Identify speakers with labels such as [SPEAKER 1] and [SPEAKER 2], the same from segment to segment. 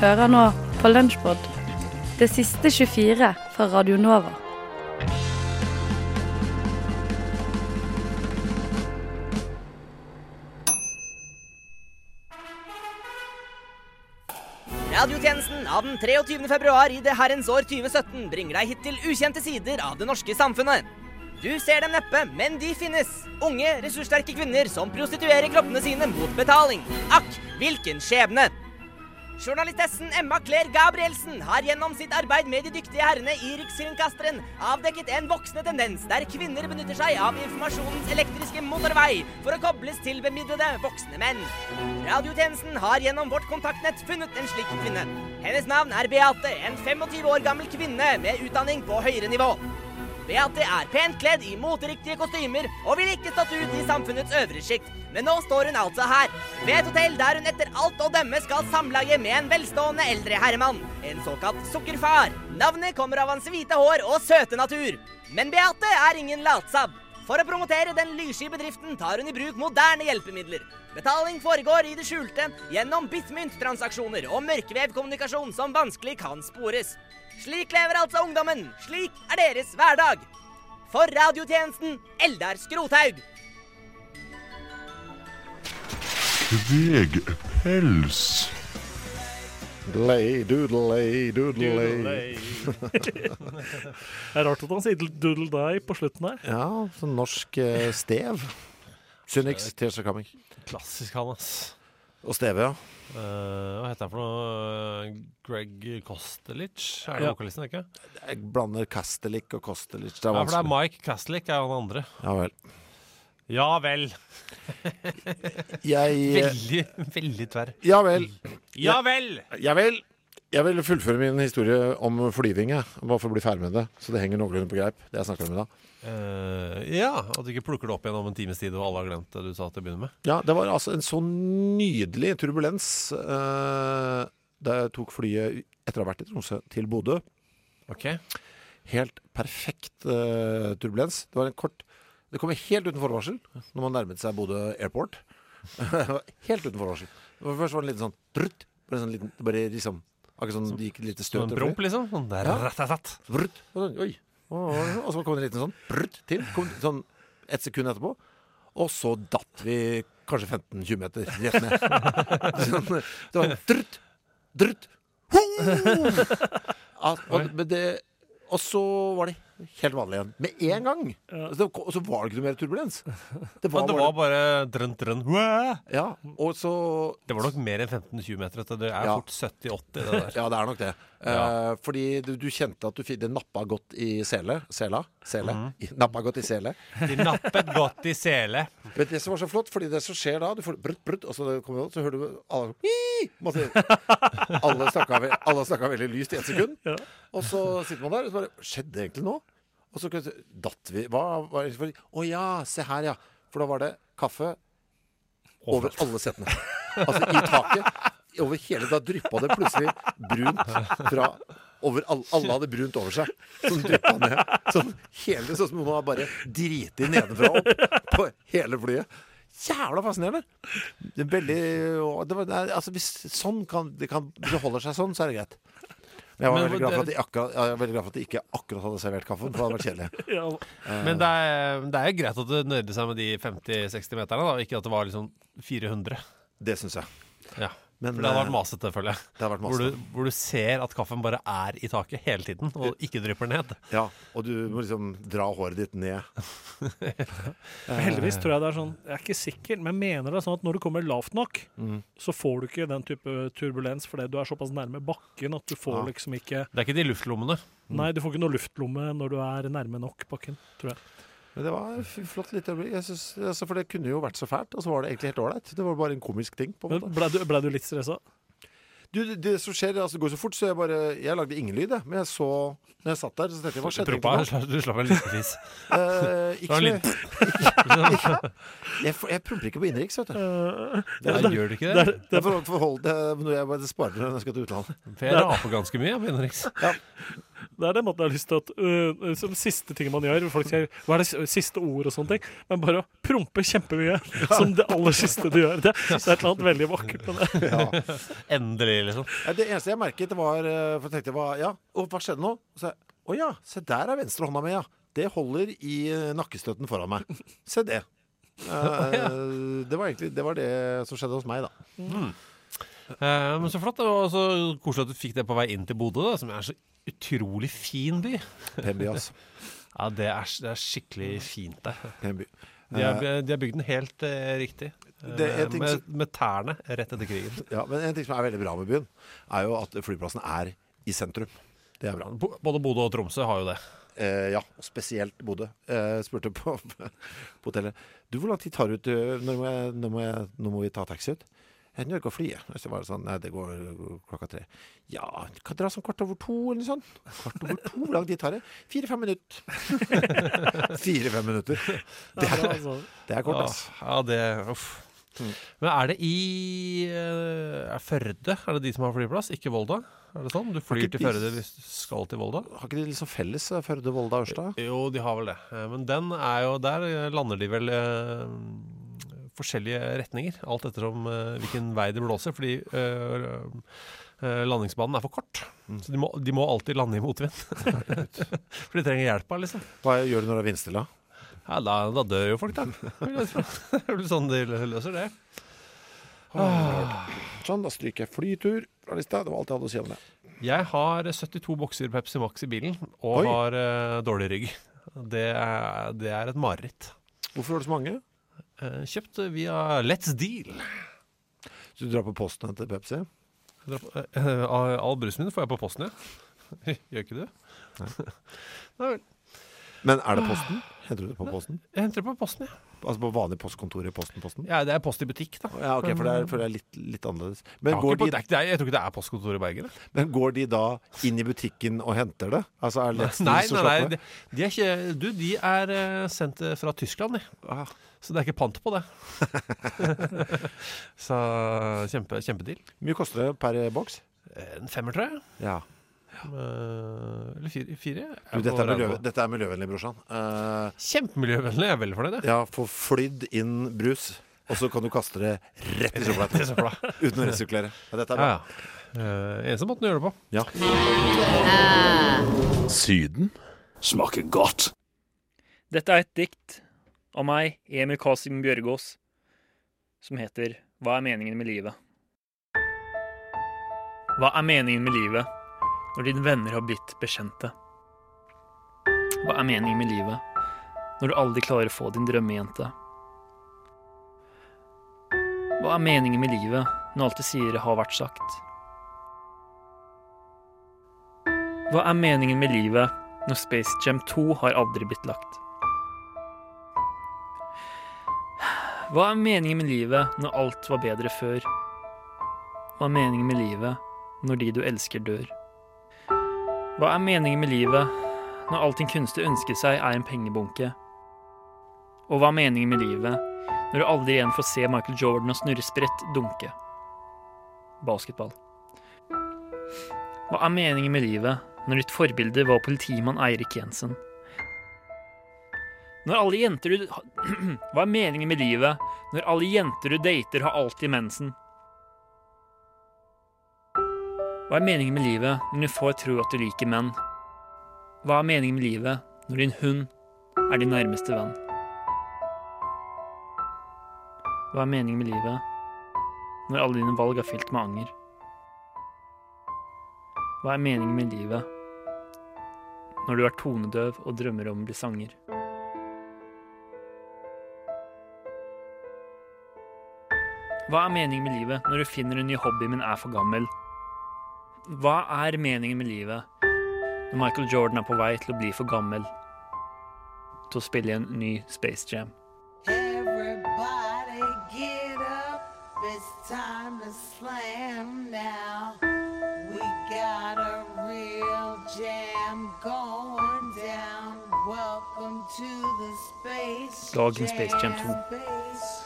[SPEAKER 1] Hører nå på Lunsjpod, det siste 24 fra Radio Nova.
[SPEAKER 2] Radiotjenesten av den 23. februar i det herrens år 2017 bringer deg hit til ukjente sider av det norske samfunnet. Du ser dem neppe, men de finnes. Unge, ressurssterke kvinner som prostituerer kroppene sine mot betaling. Akk, hvilken skjebne! Journalistessen Emma Claire Gabrielsen har gjennom sitt arbeid med de dyktige herrene i Rikskringkasteren avdekket en voksende tendens der kvinner benytter seg av informasjonens elektriske motorvei for å kobles til bemidlede voksne menn. Radiotjenesten har gjennom vårt kontaktnett funnet en slik kvinne. Hennes navn er Beate, en 25 år gammel kvinne med utdanning på høyere nivå. Beate er pent kledd i moteriktige kostymer og ville ikke stått ut i samfunnets øvre sjikt. Men nå står hun altså her, ved et hotell der hun etter alt å dømme skal samlage med en velstående eldre herremann. En såkalt sukkerfar. Navnet kommer av hans hvite hår og søte natur. Men Beate er ingen latsabb. For å promotere den lyssky bedriften tar hun i bruk moderne hjelpemidler. Betaling foregår i det skjulte gjennom bitmynt-transaksjoner og mørkevevkommunikasjon som vanskelig kan spores. Slik lever altså ungdommen. Slik er deres hverdag. For radiotjenesten Eldar Skrothaug.
[SPEAKER 3] Kvegpels.
[SPEAKER 4] Doodley, doodley, doodley.
[SPEAKER 5] Det er rart at han sier doodle die på slutten her.
[SPEAKER 4] Ja, sånn norsk eh, stev. Synnix, Tears are coming.
[SPEAKER 6] Klassisk han, ass.
[SPEAKER 4] Og steve, ja.
[SPEAKER 6] Uh, hva heter han for noe? Greg Kostelic? Er det
[SPEAKER 5] Ja.
[SPEAKER 6] vokalisten, ikke?
[SPEAKER 4] Jeg blander Kastelik og Kostelic. Det er
[SPEAKER 6] Ja, for det er
[SPEAKER 4] vanskelig.
[SPEAKER 6] Mike Kastlik er han andre.
[SPEAKER 4] Ja vel.
[SPEAKER 6] Ja vel.
[SPEAKER 4] Jeg
[SPEAKER 6] Veldig, veldig tverr.
[SPEAKER 4] Ja vel.
[SPEAKER 6] Ja vel!
[SPEAKER 4] Jeg vil, jeg vil fullføre min historie om flyving, jeg. Bare for å bli ferdig med det. Så det henger noenlunde på greip. Det jeg snakker om i dag.
[SPEAKER 6] Eh, ja, at du ikke plukker det opp igjen om en times tid og alle har glemt det du sa til å begynne med.
[SPEAKER 4] Ja, det var altså en så nydelig turbulens eh, da jeg tok flyet etter å ha vært i Tromsø til Bodø.
[SPEAKER 6] Ok
[SPEAKER 4] Helt perfekt eh, turbulens. Det var en kort Det kom helt uten forvarsel når man nærmet seg Bodø airport. helt uten forvarsel. Først var det en liten sånn brutt, Bare sånn liten Bare liksom Akkurat sånn det gikk et lite
[SPEAKER 6] Som
[SPEAKER 4] støt.
[SPEAKER 6] en
[SPEAKER 4] over
[SPEAKER 6] promp, liksom? Sånn der,
[SPEAKER 4] Ja.
[SPEAKER 6] rett,
[SPEAKER 4] Brutt. Og sånn, Oi. Og så kom det en liten sånn brutt til. Kom sånn ett sekund etterpå. Og så datt vi kanskje 15-20 meter rett ned. Sånn, det var drutt, drutt. ho! og så var det helt vanlig igjen. Med en gang. Ja. så, og så var det ikke noe mer turbulens. Det
[SPEAKER 6] Men det var bare drønt, drønt. Wah!
[SPEAKER 4] Ja, og så
[SPEAKER 6] Det var nok mer enn 15-20 meter. Det er
[SPEAKER 4] Ja.
[SPEAKER 6] fort 70-80, det der.
[SPEAKER 4] Ja, det er nok det. Eh, fordi du, du kjente at du fikk det nappa godt i sele. Sela? Sele? Mm. Nappa godt i sele.
[SPEAKER 6] De nappet godt i sele.
[SPEAKER 4] Vet du det som var så flott, fordi det som skjer da Du får brutt, brutt, og så, kommer ut, så hører du alle «Ii!» masse, Alle snakka, alle snakka veldig lyst i ett sekund.
[SPEAKER 5] Ja.
[SPEAKER 4] Og så sitter man der, og så bare Skjedde egentlig nå? Og så datt vi Hva var det Å ja, se her, ja. For da var det kaffe over alle setene. Altså i taket. Over hele Da dryppa det plutselig brunt fra over all, Alle hadde brunt over seg. Sånn dryppa ned. Sånn hele Sånn som noen har bare driti nedenfra og opp på hele flyet. Jævla fascinerende! Det er veldig det var, nei, altså hvis, sånn kan, det kan, det holder seg sånn, så er det greit. Men jeg var
[SPEAKER 6] Men
[SPEAKER 4] veldig glad
[SPEAKER 6] det-
[SPEAKER 4] de, akkurat, jeg var veldig glad for at de ikke akkurat hadde servert kaffen, for det hadde vært kjedelig.
[SPEAKER 5] Ja,
[SPEAKER 6] Men det er, det er greit at det nøyde seg med de 50-60 meterne, da, ikke at det var liksom 400.
[SPEAKER 4] Det syns jeg.
[SPEAKER 6] Ja.
[SPEAKER 4] Men,
[SPEAKER 6] For det har vært
[SPEAKER 4] eh,
[SPEAKER 6] masete, føler jeg.
[SPEAKER 4] Det har vært
[SPEAKER 6] Hvor du, hvor du ser at kaffen bare er i taket hele tiden, og ikke drypper ned.
[SPEAKER 4] Ja, og du må liksom dra håret ditt ned.
[SPEAKER 5] Heldigvis tror jeg det er sånn Jeg er ikke sikker, men jeg mener det er sånn at når du kommer lavt nok,
[SPEAKER 4] Mm.
[SPEAKER 5] så får du ikke den type turbulens fordi du er såpass nærme bakken at du får
[SPEAKER 4] Ja.
[SPEAKER 5] liksom ikke
[SPEAKER 6] Det er ikke de luftlommene.
[SPEAKER 5] Nei, du får ikke noe luftlomme når du er nærme nok bakken, tror jeg.
[SPEAKER 4] Men det var flott lite øyeblikk. Jeg synes, altså, for det kunne jo vært så fælt, og så var det egentlig helt ålreit. Det var bare en komisk ting. på en måte.
[SPEAKER 5] ble du, ble du litt stressa?
[SPEAKER 4] Du, det, det som skjer, altså, det går så fort, så jeg bare Jeg lagde ingen lyd, jeg. Men jeg så Når jeg satt der, så tenkte jeg hva skjedde
[SPEAKER 6] Prompa, du slapp en liten fis.
[SPEAKER 4] Eh, ikke så
[SPEAKER 6] litt-
[SPEAKER 4] Jeg, jeg promper ikke på innenriks, vet du.
[SPEAKER 5] Uh,
[SPEAKER 6] Ja,
[SPEAKER 5] det-
[SPEAKER 6] gjør du ikke
[SPEAKER 5] det er-
[SPEAKER 6] det?
[SPEAKER 5] er,
[SPEAKER 4] for,
[SPEAKER 5] er-
[SPEAKER 4] for, forhold det når jeg bare sparer når jeg skal til utlandet.
[SPEAKER 6] For jeg raper ganske mye på innenriks.
[SPEAKER 5] Det er den måten jeg har lyst til at uh, Som siste ting man gjør Folk sier 'hva er det siste ord' og sånne ting. Men bare å prompe kjempemye som det aller siste du gjør. Det, det er et eller annet veldig vakkert med det.
[SPEAKER 4] Ja.
[SPEAKER 6] Endelig, liksom.
[SPEAKER 4] Ja, Det eneste jeg merket, var eh, For jeg tenkte, hva, ja, og hva skjedde nå? Så jeg, Å ja, se der er venstre hånda mi, ja. Det holder i nakkestøtten foran meg. Se det. Uh, det var egentlig det, var det som skjedde hos meg, da.
[SPEAKER 6] Eh, men så flott. og så koselig at du fikk det på vei inn til Bodø, da, som er en så utrolig fin by.
[SPEAKER 4] Pemby, altså.
[SPEAKER 6] Ja, det er, det er skikkelig fint der.
[SPEAKER 4] Pemby.
[SPEAKER 6] De har, de har bygd den helt eh, riktig. Eh,
[SPEAKER 4] Det
[SPEAKER 6] med,
[SPEAKER 4] som-
[SPEAKER 6] med tærne rett etter krigen.
[SPEAKER 4] Ja, men en ting som er veldig bra med byen, er jo at flyplassen er i sentrum. Det er bra.
[SPEAKER 6] Både Bodø og Tromsø har jo det.
[SPEAKER 4] Eh, ja, spesielt Bodø. Eh, spurte på, på hotellet Du, hvor lang tid tar det ut eh, når må, jeg, når, må jeg, nå må vi ta taxi ut? Eh, Når går flyet? Og Så var det sånn Nei, det går klokka tre. Ja, kan dra sånn kvart over to, eller sånn. Kvart over to, hvor lang tid tar det? Fire-fem minutter. Fire-fem minutter. Det er,
[SPEAKER 5] Altså,
[SPEAKER 4] det er kort, ass.
[SPEAKER 6] Ja, det Uff. Men er det i eh, Er Førde er det de som har flyplass, ikke Volda? Er det sånn? Du flyr til Førde hvis du skal til Volda?
[SPEAKER 4] Har ikke de liksom felles, eh, Førde, Volda, Ørsta?
[SPEAKER 6] Jo, de har vel det. Eh, Men den er jo Der lander de vel eh, forskjellige retninger, alt ettersom uh, hvilken vei det blåser. Fordi uh, landingsbanen er for kort. Så de må, de må alltid lande i motvind. For de trenger hjelp liksom.
[SPEAKER 4] Hva gjør du når det er vindstille?
[SPEAKER 6] Ja, da, da dør jo folk, da. Det er vel sånn de løser det.
[SPEAKER 4] Sånn, da stryker jeg flytur fra lista. Det var alt jeg hadde å si om det.
[SPEAKER 6] Jeg har 72 bokser Pepsi Max i bilen, og
[SPEAKER 4] Oi.
[SPEAKER 6] har uh, dårlig rygg. Det er, det er et mareritt.
[SPEAKER 4] Hvorfor har det så mange?
[SPEAKER 6] Eh, kjøpt via Let's Deal.
[SPEAKER 4] Så du drar på posten til Pepsi?
[SPEAKER 6] På- eh, eh, All all brusen min får jeg på posten, ja. Gjør ikke du? Nei vel.
[SPEAKER 4] Men er det posten? Henter du det på posten?
[SPEAKER 6] Jeg henter det på posten, ja.
[SPEAKER 4] Altså på vanlig postkontor i Posten? posten?
[SPEAKER 6] ja. Det er post i butikk, da.
[SPEAKER 4] Ja, ok, for det er, for det er litt, litt annerledes.
[SPEAKER 6] Jeg,
[SPEAKER 4] Men
[SPEAKER 6] har
[SPEAKER 4] går, de,
[SPEAKER 6] det er, jeg tror ikke det er postkontor i Bergen. jeg.
[SPEAKER 4] men går de da inn i butikken og henter det? Altså er det Deal
[SPEAKER 6] Nei, nei, nei. de er ikke Du, de er eh, sendt eh, fra Tyskland, de.
[SPEAKER 4] Ah,
[SPEAKER 6] Så det er ikke pant på det. Så kjempe, kjempedeal.
[SPEAKER 4] Hvor mye koster det per boks?
[SPEAKER 6] En femmer, tror jeg.
[SPEAKER 4] Ja.
[SPEAKER 6] Eh, eller fire? fire?
[SPEAKER 4] Du, dette, er miljø, dette er miljøvennlig, brorsan. Uh,
[SPEAKER 6] Kjempemiljøvennlig. Jeg er veldig fornøyd.
[SPEAKER 4] ja, få flydd inn brus, og så kan du kaste det rett i søpla. Uten å resirkulere. Ja, dette er
[SPEAKER 6] Ja,
[SPEAKER 4] bra.
[SPEAKER 6] ja. Uh, eneste måten å gjøre det på.
[SPEAKER 4] Ja.
[SPEAKER 3] Syden smaker godt.
[SPEAKER 7] Dette er et dikt av meg, Emil Kasim Bjørgaas, som heter Hva er meningen med livet? Hva er meningen med livet når dine venner har blitt bekjente? Hva er meningen med livet når du aldri klarer å få din drømmejente? Hva er meningen med livet når alt du sier har vært sagt? Hva er meningen med livet når Space Jam 2 har aldri blitt lagt? Hva er meningen med livet når alt var bedre før? Hva er meningen med livet når de du elsker, dør? Hva er meningen med livet når alt din kunste ønsker seg, er en pengebunke? Og hva er meningen med livet når du aldri igjen får se Michael Jordan og snurre spredt dunke? Basketball. Hva er meningen med livet når ditt forbilde var politimann Eirik Jensen? Når alle jenter du Hva er meningen med livet når alle jenter du dater, har alltid mensen? Hva er meningen med livet når du får tro at du liker menn? Hva er meningen med livet når din hund er din nærmeste venn? Hva er meningen med livet når alle dine valg er fylt med anger? Hva er meningen med livet når du er tonedøv og drømmer om å bli sanger? Hva er meningen med livet når du finner en ny hobby, men er for gammel? Hva er meningen med livet? Når Michael Jordan er på vei til å bli for gammel til å spille i en ny Space Jam?
[SPEAKER 8] Jam going
[SPEAKER 7] Dagens Space Jam 2.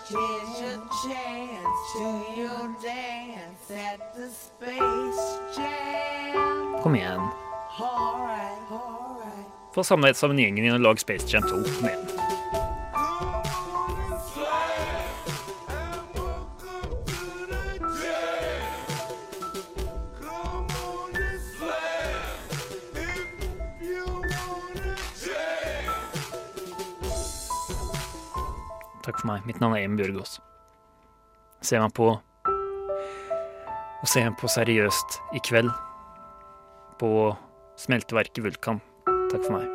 [SPEAKER 8] Here's your chance to your dance at the space jam.
[SPEAKER 7] Kom igjen. Få samlet sammen gjengen din og lag Space Jam 2 Kom den. Takk for meg. Mitt navn er Emil Bjørgaas. Se meg på Og se meg på seriøst i kveld. På smelteverket Vulkan. Takk for meg.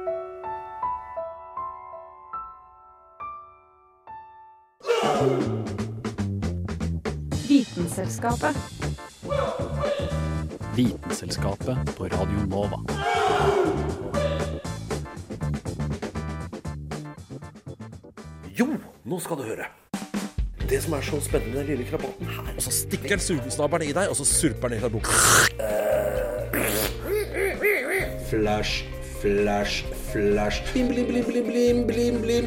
[SPEAKER 9] Vitenselskapet.
[SPEAKER 10] Vitenselskapet på Radio Nova.
[SPEAKER 11] Jo, nå skal du høre. Det som er så spennende med den lille krabaten her Og så stikker den sugesnabelen i deg, og så surper den i deg. Flash, flash, flash. Blim, blim, blim, blim, blim, blim, blim.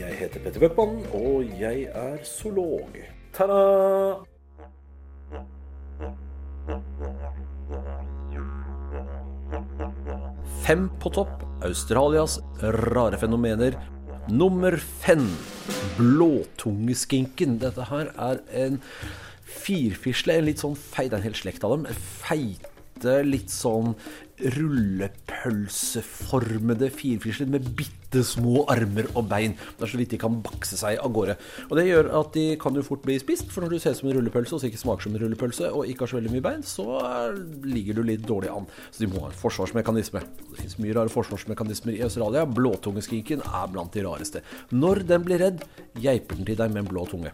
[SPEAKER 11] Jeg heter Petter Bøckmann, og jeg er zoolog. Ta-da! Fem på topp. Australias rare fenomener. Nummer fem. Blåtungeskinken. Dette her er en firfisle, en litt sånn feit, en hel slekt av dem. Feite, litt sånn rullepølseformede firfisler med bitte små armer og bein. Det er så vidt de kan bakse seg av gårde. Og det gjør at de kan jo fort bli spist, for når du ser ut som en rullepølse og ikke smaker som en rullepølse og ikke har så veldig mye bein, så er- ligger du litt dårlig an. Så de må ha en forsvarsmekanisme. Det fins mye rare forsvarsmekanismer i Australia. Blåtungeskinken er blant de rareste. Når den blir redd, geiper den til deg med en blå tunge.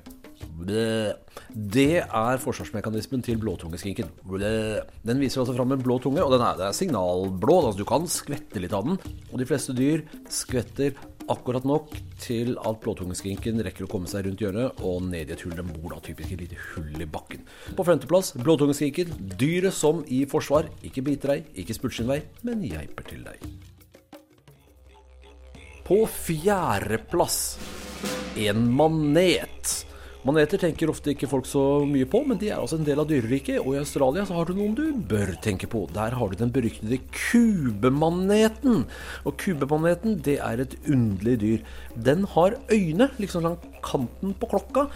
[SPEAKER 11] Det er forsvarsmekanismen til blåtungeskinken. Den viser altså fram en blå tunge, og den er, er signalblå. Altså du kan skvette litt av den. Og de fleste dyr skvetter akkurat nok til at blåtungeskinken rekker å komme seg rundt hjørnet og ned i et hull. Den bor da typisk et lite hull i bakken. På femteplass blåtungeskinken. Dyret som i forsvar ikke biter deg, ikke spurter sin vei, men geiper til deg. På fjerdeplass en manet. Maneter tenker ofte ikke folk så mye på, men de er altså en del av dyreriket. Og i Australia så har du noen du bør tenke på. Der har du den beryktede kubemaneten. Og kubemaneten, det er et underlig dyr. Den har øyne liksom langs kanten på klokka.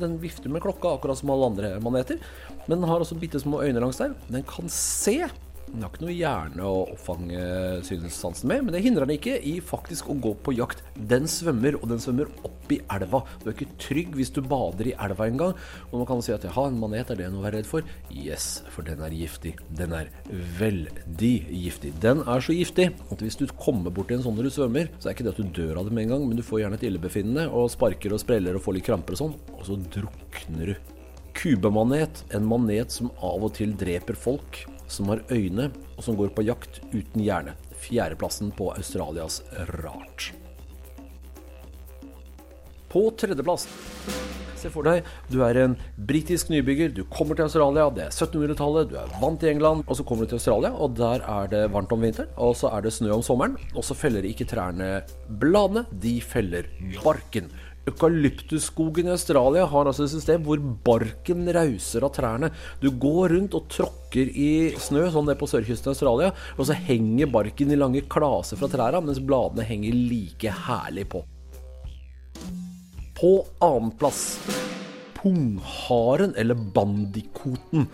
[SPEAKER 11] Den vifter med klokka akkurat som alle andre maneter. Men den har også bitte små øyne langs der. Den kan se. Den har ikke noe hjerne å oppfange synssansen med, men det hindrer den ikke i faktisk å gå på jakt. Den svømmer, og den svømmer opp i elva. Du er ikke trygg hvis du bader i elva en gang. Og man kan si at jaha, en manet, er det noe å være redd for? Yes, for den er giftig. Den er veldig giftig. Den er så giftig at hvis du kommer bort til en sånn når du svømmer, så er ikke det at du dør av det med en gang, men du får gjerne et illebefinnende og sparker og spreller og får litt kramper og sånn, og så drukner du. Kubemanet, en manet som av og til dreper folk, som har øyne, og som går på jakt uten hjerne. Fjerdeplassen på Australias rart. På tredjeplass Se for deg, du er en britisk nybygger, du kommer til Australia, det er 1700-tallet, du er vant i England, og så kommer du til Australia, og der er det varmt om vinteren, og så er det snø om sommeren, og så feller ikke trærne bladene, de feller barken. Eukalyptusskogen i Australia har altså et system hvor barken rauser av trærne. Du går rundt og tråkker i snø, sånn det er på sørkysten av Australia, og så henger barken i lange klaser fra trærne, mens bladene henger like herlig på. På annenplass pungharen, eller bandikoten.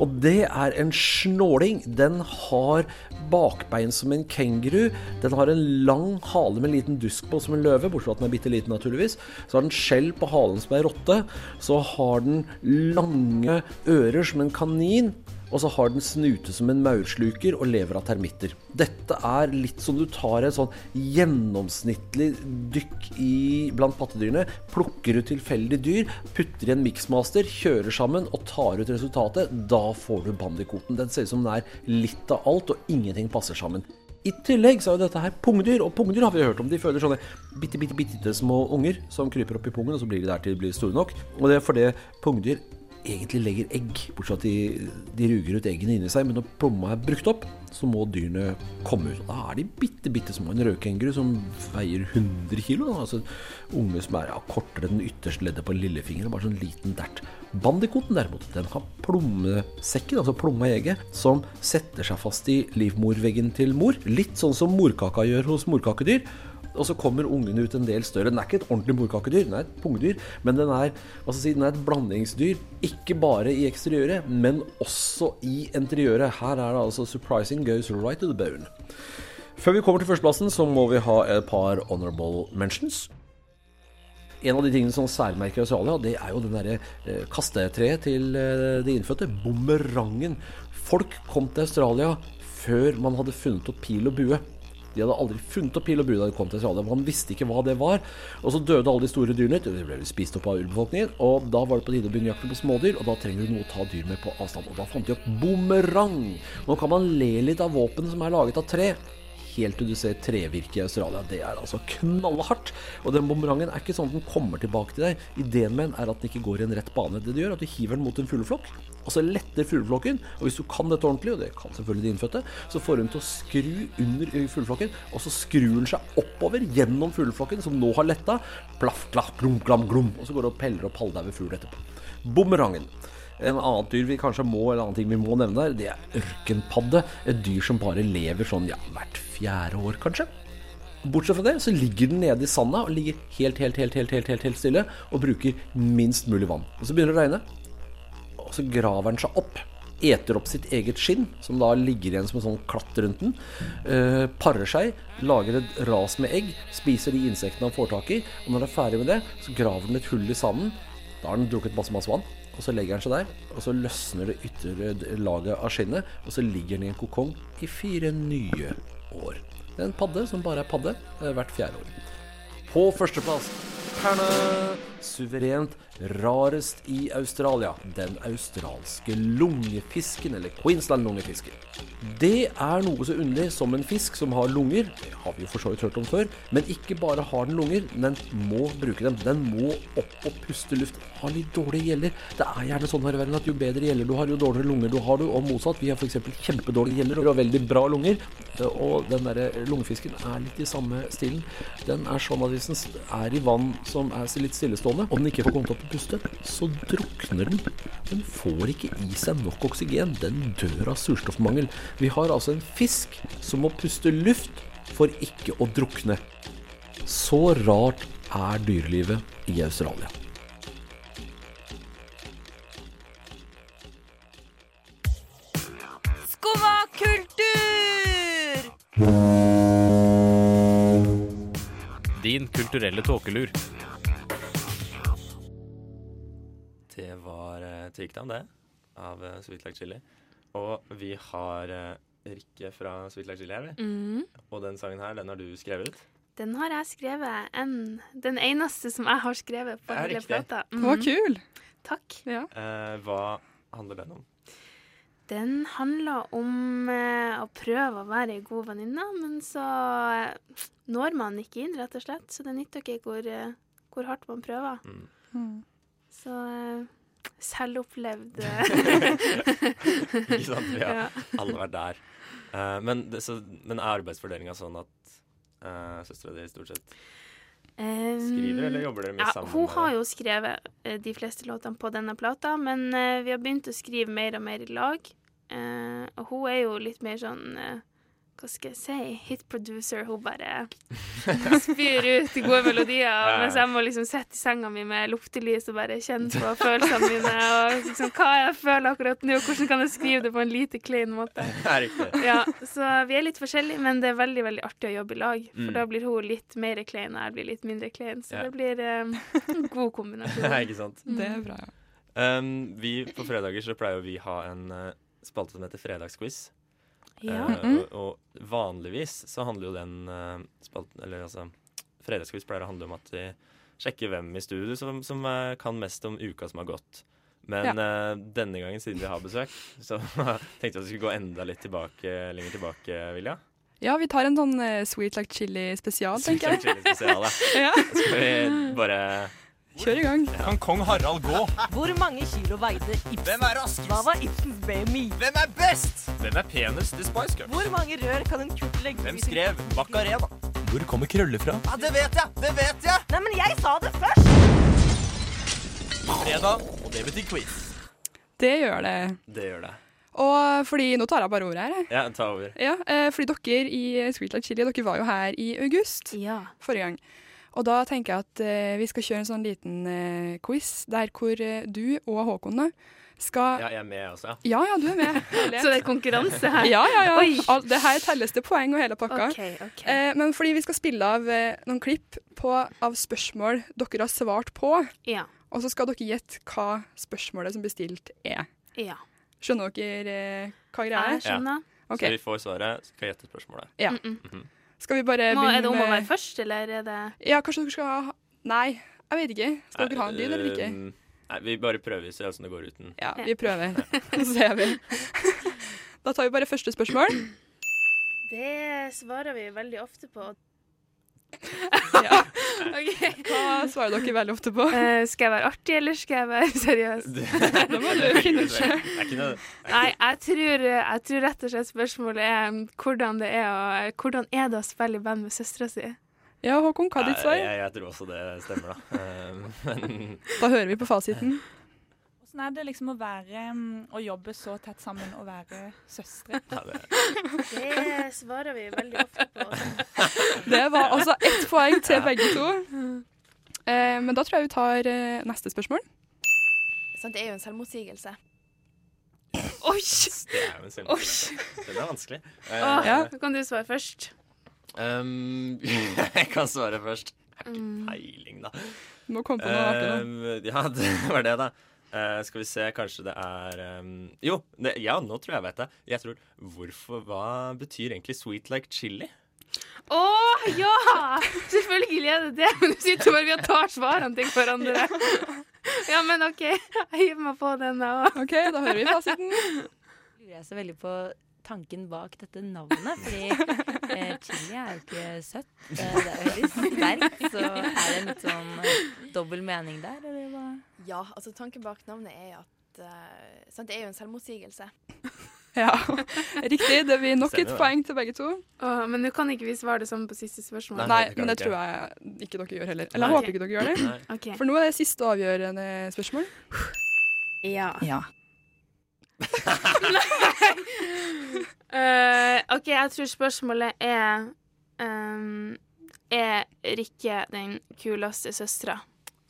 [SPEAKER 11] Og det er en snåling. Den har bakbein som en kenguru. Den har en lang hale med en liten dusk på som en løve, bortsett fra at den er bitte liten, naturligvis. Så har den skjell på halen som ei rotte. Så har den lange ører som en kanin. Og så har den snute som en maursluker og lever av termitter. Dette er litt som du tar et sånn gjennomsnittlig dykk i, blant pattedyrene, plukker ut tilfeldige dyr, putter i en miksmaster, kjører sammen og tar ut resultatet. Da får du bandikoten. Den ser ut som den er litt av alt, og ingenting passer sammen. I tillegg så er jo dette her pungdyr, og pungdyr har vi hørt om. De føler sånne bitte, bitte, bitte små unger som kryper opp i pungen, og så blir de der til de blir store nok. Og det er fordi pungdyr egentlig legger egg, bortsett fra at de, de ruger ut eggene inni seg. Men når plomma er brukt opp, så må dyrene komme ut. Da er de bitte, bitte små. En rødkenguru som veier 100 kilo. Altså unge som er ja, kortere enn ytterste leddet på lillefingeren. Bare sånn liten dert. Bandikoten derimot, den har plommesekken, altså plomma i egget, som setter seg fast i livmorveggen til mor. Litt sånn som morkaka gjør hos morkakedyr. Og så kommer ungen ut en del større. Den er ikke et ordentlig morkakedyr, den er et pungdyr. Men den er, si, den er et blandingsdyr. Ikke bare i eksteriøret, men også i interiøret. Her er det altså 'surprising goes right to the bone'. Før vi kommer til førsteplassen, så må vi ha et par honorable mentions. En av de tingene som særmerker Australia, det er jo den derre eh, kastetreet til eh, de innfødte. Bumerangen. Folk kom til Australia før man hadde funnet opp pil og bue. De hadde aldri funnet opp pil og bue da de kom til Australia. Man visste ikke hva det var. Og så døde alle de store dyrene ut. De ble spist opp av urbefolkningen. Og da var det på tide å begynne jakten på smådyr, og da trenger du noe å ta dyr med på avstand. Og da fant de opp bumerang. Nå kan man le litt av våpen som er laget av tre. Helt til du ser trevirke i Australia. Det er altså knallhardt. Og den bumerangen er ikke sånn at den kommer tilbake til deg. Ideen med den er at den ikke går i en rett bane. Det du gjør, er at du hiver den mot en fugleflokk, og så letter fugleflokken. Og hvis du kan dette ordentlig, og det kan selvfølgelig de innfødte, så får hun til å skru under fugleflokken, og så skrur den seg oppover gjennom fugleflokken, som nå har letta. Plaff, klaff, glum, glam, glum. Og så går det og peller opp halvdaue fugl etterpå. Bumerangen. En annen dyr vi kanskje må, eller annen ting vi må nevne der, det er ørkenpadde. Et dyr som bare lever sånn ja, hvert fjerde år, kanskje. Bortsett fra det så ligger den nede i sanda og ligger helt, helt, helt, helt, helt, helt, helt stille og bruker minst mulig vann. Og så begynner det å regne, så graver den seg opp. Eter opp sitt eget skinn, som da ligger igjen som en sånn klatt rundt den. eh, parer seg, lager et ras med egg, spiser de insektene han får tak i. Og når den er ferdig med det, så graver den et hull i sanden. Da har den drukket masse, masse vann. Og så legger den seg der, og så løsner det ytre laget av skinnet. Og så ligger den i en kokong i fire nye år. Det er en padde som bare er padde eh, hvert fjerde år. På førsteplass Perne. Suverent rarest i Australia. Den australske lungefisken, eller Queensland-lungefisken. Det er noe så underlig som en fisk som har lunger. Har vi jo for så vidt hørt om før. Men ikke bare har den lunger, den må bruke dem. Den må opp og puste luft. Har litt dårlige gjeller. Det er gjerne sånn her i verden at jo bedre gjeller du har, jo dårligere lunger du har du. Og motsatt. Vi har f.eks. kjempedårlige gjeller og veldig bra lunger. Og den der lungefisken er litt i samme stilen. Den er sånn at hvis den er i vann som er litt stillestående, og den ikke får kommet opp puste, så drukner den. Den får ikke i seg nok oksygen. Den dør av surstoffmangel. Vi har altså en fisk som må puste luft for ikke å drukne. Så rart er dyrelivet i Australia.
[SPEAKER 12] Skumma kultur!
[SPEAKER 13] Din kulturelle tåkelur.
[SPEAKER 14] Takedown, det, av uh, Sweet Like Chili. Og vi har uh, Rikke fra Sweet Like Chili her, vi.
[SPEAKER 15] Mm.
[SPEAKER 14] Og den sangen her, den har du skrevet.
[SPEAKER 15] Den har jeg skrevet. En, den eneste som jeg har skrevet på
[SPEAKER 14] Ja,
[SPEAKER 15] hele plata.
[SPEAKER 16] Det var kul.
[SPEAKER 15] Takk.
[SPEAKER 14] Eh, hva handler den om?
[SPEAKER 15] Den handler om å prøve å være ei god venninne, men så når man ikke inn, rett og slett. Så det nytter ikke hvor, hvor hardt man prøver.
[SPEAKER 16] Mm.
[SPEAKER 15] Så eh, selvopplevd
[SPEAKER 14] Ikke sant? Vi har
[SPEAKER 15] Ja.
[SPEAKER 14] alle vært der. Uh, men, det, så, men er arbeidsfordelinga sånn at uh, søstera di stort sett skriver, eller jobber dere mye
[SPEAKER 15] ja,
[SPEAKER 14] sammen?
[SPEAKER 15] Hun har jo skrevet eh, de fleste låtene på denne plata, men vi har begynt å skrive mer og mer i lag. Eh, og hun er jo litt mer sånn Hva skal jeg si? Hit producer. Hun bare spyr ut gode melodier.
[SPEAKER 12] Ja.
[SPEAKER 15] Mens jeg må liksom sitte i senga mi med luftelys og bare kjenne på følelsene mine. Og liksom, hva jeg føler akkurat nå, hvordan kan jeg skrive det på en lite klein måte.
[SPEAKER 14] Ja,
[SPEAKER 15] så vi er litt forskjellige, men det er veldig veldig artig å jobbe i lag. For
[SPEAKER 14] Mm.
[SPEAKER 15] da blir hun litt mer klein, og jeg blir litt mindre klein. Så
[SPEAKER 14] Ja.
[SPEAKER 15] det blir eh, en god kombinasjon.
[SPEAKER 14] Ja, ikke sant?
[SPEAKER 15] Det er
[SPEAKER 16] bra, ja.
[SPEAKER 14] Um, vi, på fredager så pleier vi å ha en uh, spalte som heter Fredagsquiz.
[SPEAKER 15] Ja. Mhm.
[SPEAKER 14] og, og vanligvis så handler jo den uh, spalten Eller altså Fredagskviss pleier å handle om at vi sjekker hvem i studio som, som uh, kan mest om uka som har gått. Men eh, denne gangen, siden vi har besøk, så tenkte jeg at vi skulle gå enda litt tilbake, lenger tilbake, Vilja.
[SPEAKER 16] Ja, vi tar en sånn sweet like chili spesial,
[SPEAKER 14] Sweet
[SPEAKER 16] tenker
[SPEAKER 14] like
[SPEAKER 16] jeg.
[SPEAKER 14] chili spesial, ja.
[SPEAKER 16] ja.
[SPEAKER 14] Skal vi bare
[SPEAKER 16] Kjør i gang.
[SPEAKER 17] Kan kong Harald gå?
[SPEAKER 12] Hvor mange kilo veide Ibsen?
[SPEAKER 17] Hvem er raskest?
[SPEAKER 12] Hva var Ibsens BMI?
[SPEAKER 17] Hvem er best? Hvem er penest i Spice Cup?
[SPEAKER 12] Hvor mange rør kan en kutt legge
[SPEAKER 17] Hvem skrev Macarena? Hvor kommer krøller fra? Ja, det vet jeg! Det vet jeg!
[SPEAKER 12] Nei, men jeg sa det først!
[SPEAKER 17] Fredag, og det betyr quiz.
[SPEAKER 16] Det gjør det.
[SPEAKER 14] Det gjør det.
[SPEAKER 16] Og fordi Nå tar jeg bare ordet her.
[SPEAKER 14] Ja, ta over.
[SPEAKER 16] Ja, eh, fordi dere i Sweet Like Chili dere var jo her i august ja. forrige gang. Og da tenker jeg at eh, vi skal kjøre en sånn liten eh, quiz der hvor eh, du og Håkon da skal
[SPEAKER 14] Ja, jeg er med også, ja.
[SPEAKER 16] Ja, ja, du er med.
[SPEAKER 15] Så det er konkurranse her?
[SPEAKER 16] Ja, ja, ja.
[SPEAKER 15] Oi.
[SPEAKER 16] Al- Det her telles til poeng og hele pakka.
[SPEAKER 15] Ok, ok.
[SPEAKER 16] Eh, men fordi vi skal spille av eh, noen klipp på, av spørsmål dere har svart på,
[SPEAKER 15] Ja.
[SPEAKER 16] og så skal dere gjette hva spørsmålet som blir stilt er.
[SPEAKER 15] Ja.
[SPEAKER 16] Skjønner dere eh, hva greia er?
[SPEAKER 15] Jeg skjønner.
[SPEAKER 16] Ok.
[SPEAKER 14] Så vi får svaret, så skal jeg gjette spørsmålet.
[SPEAKER 16] Ja.
[SPEAKER 15] Mm
[SPEAKER 14] Mhm.
[SPEAKER 16] Skal vi bare
[SPEAKER 15] Må,
[SPEAKER 16] begynne
[SPEAKER 15] er det om å være først, eller er det
[SPEAKER 16] Ja, kanskje dere skal ha Nei, jeg vet ikke. Skal dere ha en lyd eller ikke?
[SPEAKER 14] Um, Nei, vi bare prøver, ser åssen det går uten.
[SPEAKER 16] Ja, vi prøver. Så ser vi. Da tar vi bare første spørsmål.
[SPEAKER 15] Det svarer vi veldig ofte på.
[SPEAKER 16] Ja.
[SPEAKER 15] okay.
[SPEAKER 16] Hva svarer dere veldig ofte på?
[SPEAKER 15] Uh, skal jeg være artig, eller skal jeg være seriøs?
[SPEAKER 16] Det må du finne ut
[SPEAKER 14] Det
[SPEAKER 16] selv.
[SPEAKER 14] ikke noe
[SPEAKER 15] Nei, jeg tror, jeg tror rett og slett spørsmålet er um, hvordan det er, å, hvordan er det å spille i band med søstera si?
[SPEAKER 16] Ja, Håkon, hva er ditt svar?
[SPEAKER 14] Jeg, jeg tror også det stemmer, da. Um, Men
[SPEAKER 16] Da hører vi på fasiten.
[SPEAKER 9] Hvordan er det liksom å være mm, Å jobbe så tett sammen og være søstre?
[SPEAKER 14] Det-
[SPEAKER 15] Det svarer vi veldig ofte på.
[SPEAKER 16] Det var altså ett poeng til begge to. Eh, men da tror jeg vi tar eh, neste spørsmål.
[SPEAKER 18] Så det er jo en selvmotsigelse.
[SPEAKER 15] Oi!
[SPEAKER 14] Det er jo en selvmotsigelse. Den er vanskelig. Eh,
[SPEAKER 15] Åh, ja. kan du svare først.
[SPEAKER 14] Um, jeg kan svare først. Jeg har ikke
[SPEAKER 15] Mm.
[SPEAKER 14] peiling, da.
[SPEAKER 16] Du må komme på noe artig.
[SPEAKER 14] Um, ja, det var det, da. Eh, skal vi se, kanskje det er um, Jo, det, ja, nå tror jeg jeg vet det. Jeg tror Hvorfor Hva betyr egentlig sweet like chili?
[SPEAKER 15] Å ja! Selvfølgelig er det det. Men du sitter bare og tar svarene til hverandre. Ja, men OK. Jeg hiver meg på den, da òg.
[SPEAKER 16] OK, da hører vi fasiten.
[SPEAKER 19] lurer jeg så veldig på tanken bak dette navnet. Fordi eh, chili er jo ikke søtt. Eh, det er veldig sterkt. Så er det en litt sånn eh, dobbel mening der, eller hva?
[SPEAKER 18] Ja, altså tanken bak navnet er at eh, sant, Det er jo en selvmotsigelse.
[SPEAKER 16] Ja, riktig. Det blir nok
[SPEAKER 18] Stemmer
[SPEAKER 16] et
[SPEAKER 18] det.
[SPEAKER 16] poeng til begge to.
[SPEAKER 15] Åh, men nå kan ikke vi svare det samme på siste spørsmål.
[SPEAKER 16] Nei, men det tror jeg ikke dere gjør heller. Eller jeg
[SPEAKER 15] Nei.
[SPEAKER 16] håper ikke dere gjør det.
[SPEAKER 15] Nei. Ok.
[SPEAKER 16] For nå er det siste og avgjørende spørsmål.
[SPEAKER 15] Ja.
[SPEAKER 16] Ja.
[SPEAKER 15] Eh, OK, jeg tror spørsmålet er um, Er Rikke den kuleste søstera?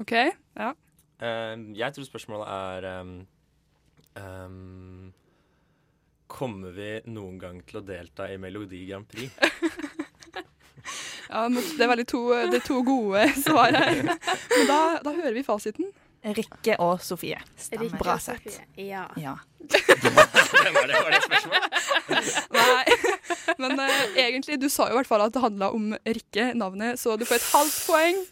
[SPEAKER 16] OK, ja.
[SPEAKER 14] Uh, jeg tror spørsmålet er um, um, Kommer vi noen gang til å delta i Melodi Grand Prix?
[SPEAKER 16] ja det er veldig to, det er to gode svar her. Men da, da hører vi fasiten.
[SPEAKER 9] Rikke og Sofie.
[SPEAKER 15] Stemmer.
[SPEAKER 9] Bra sett.
[SPEAKER 15] Sofie, Ja.
[SPEAKER 9] Ja.
[SPEAKER 14] var, det, var det spørsmålet?
[SPEAKER 16] Nei, men uh, egentlig, du sa jo i hvert fall at det handla om Rikke, navnet, så du får et halvt poeng.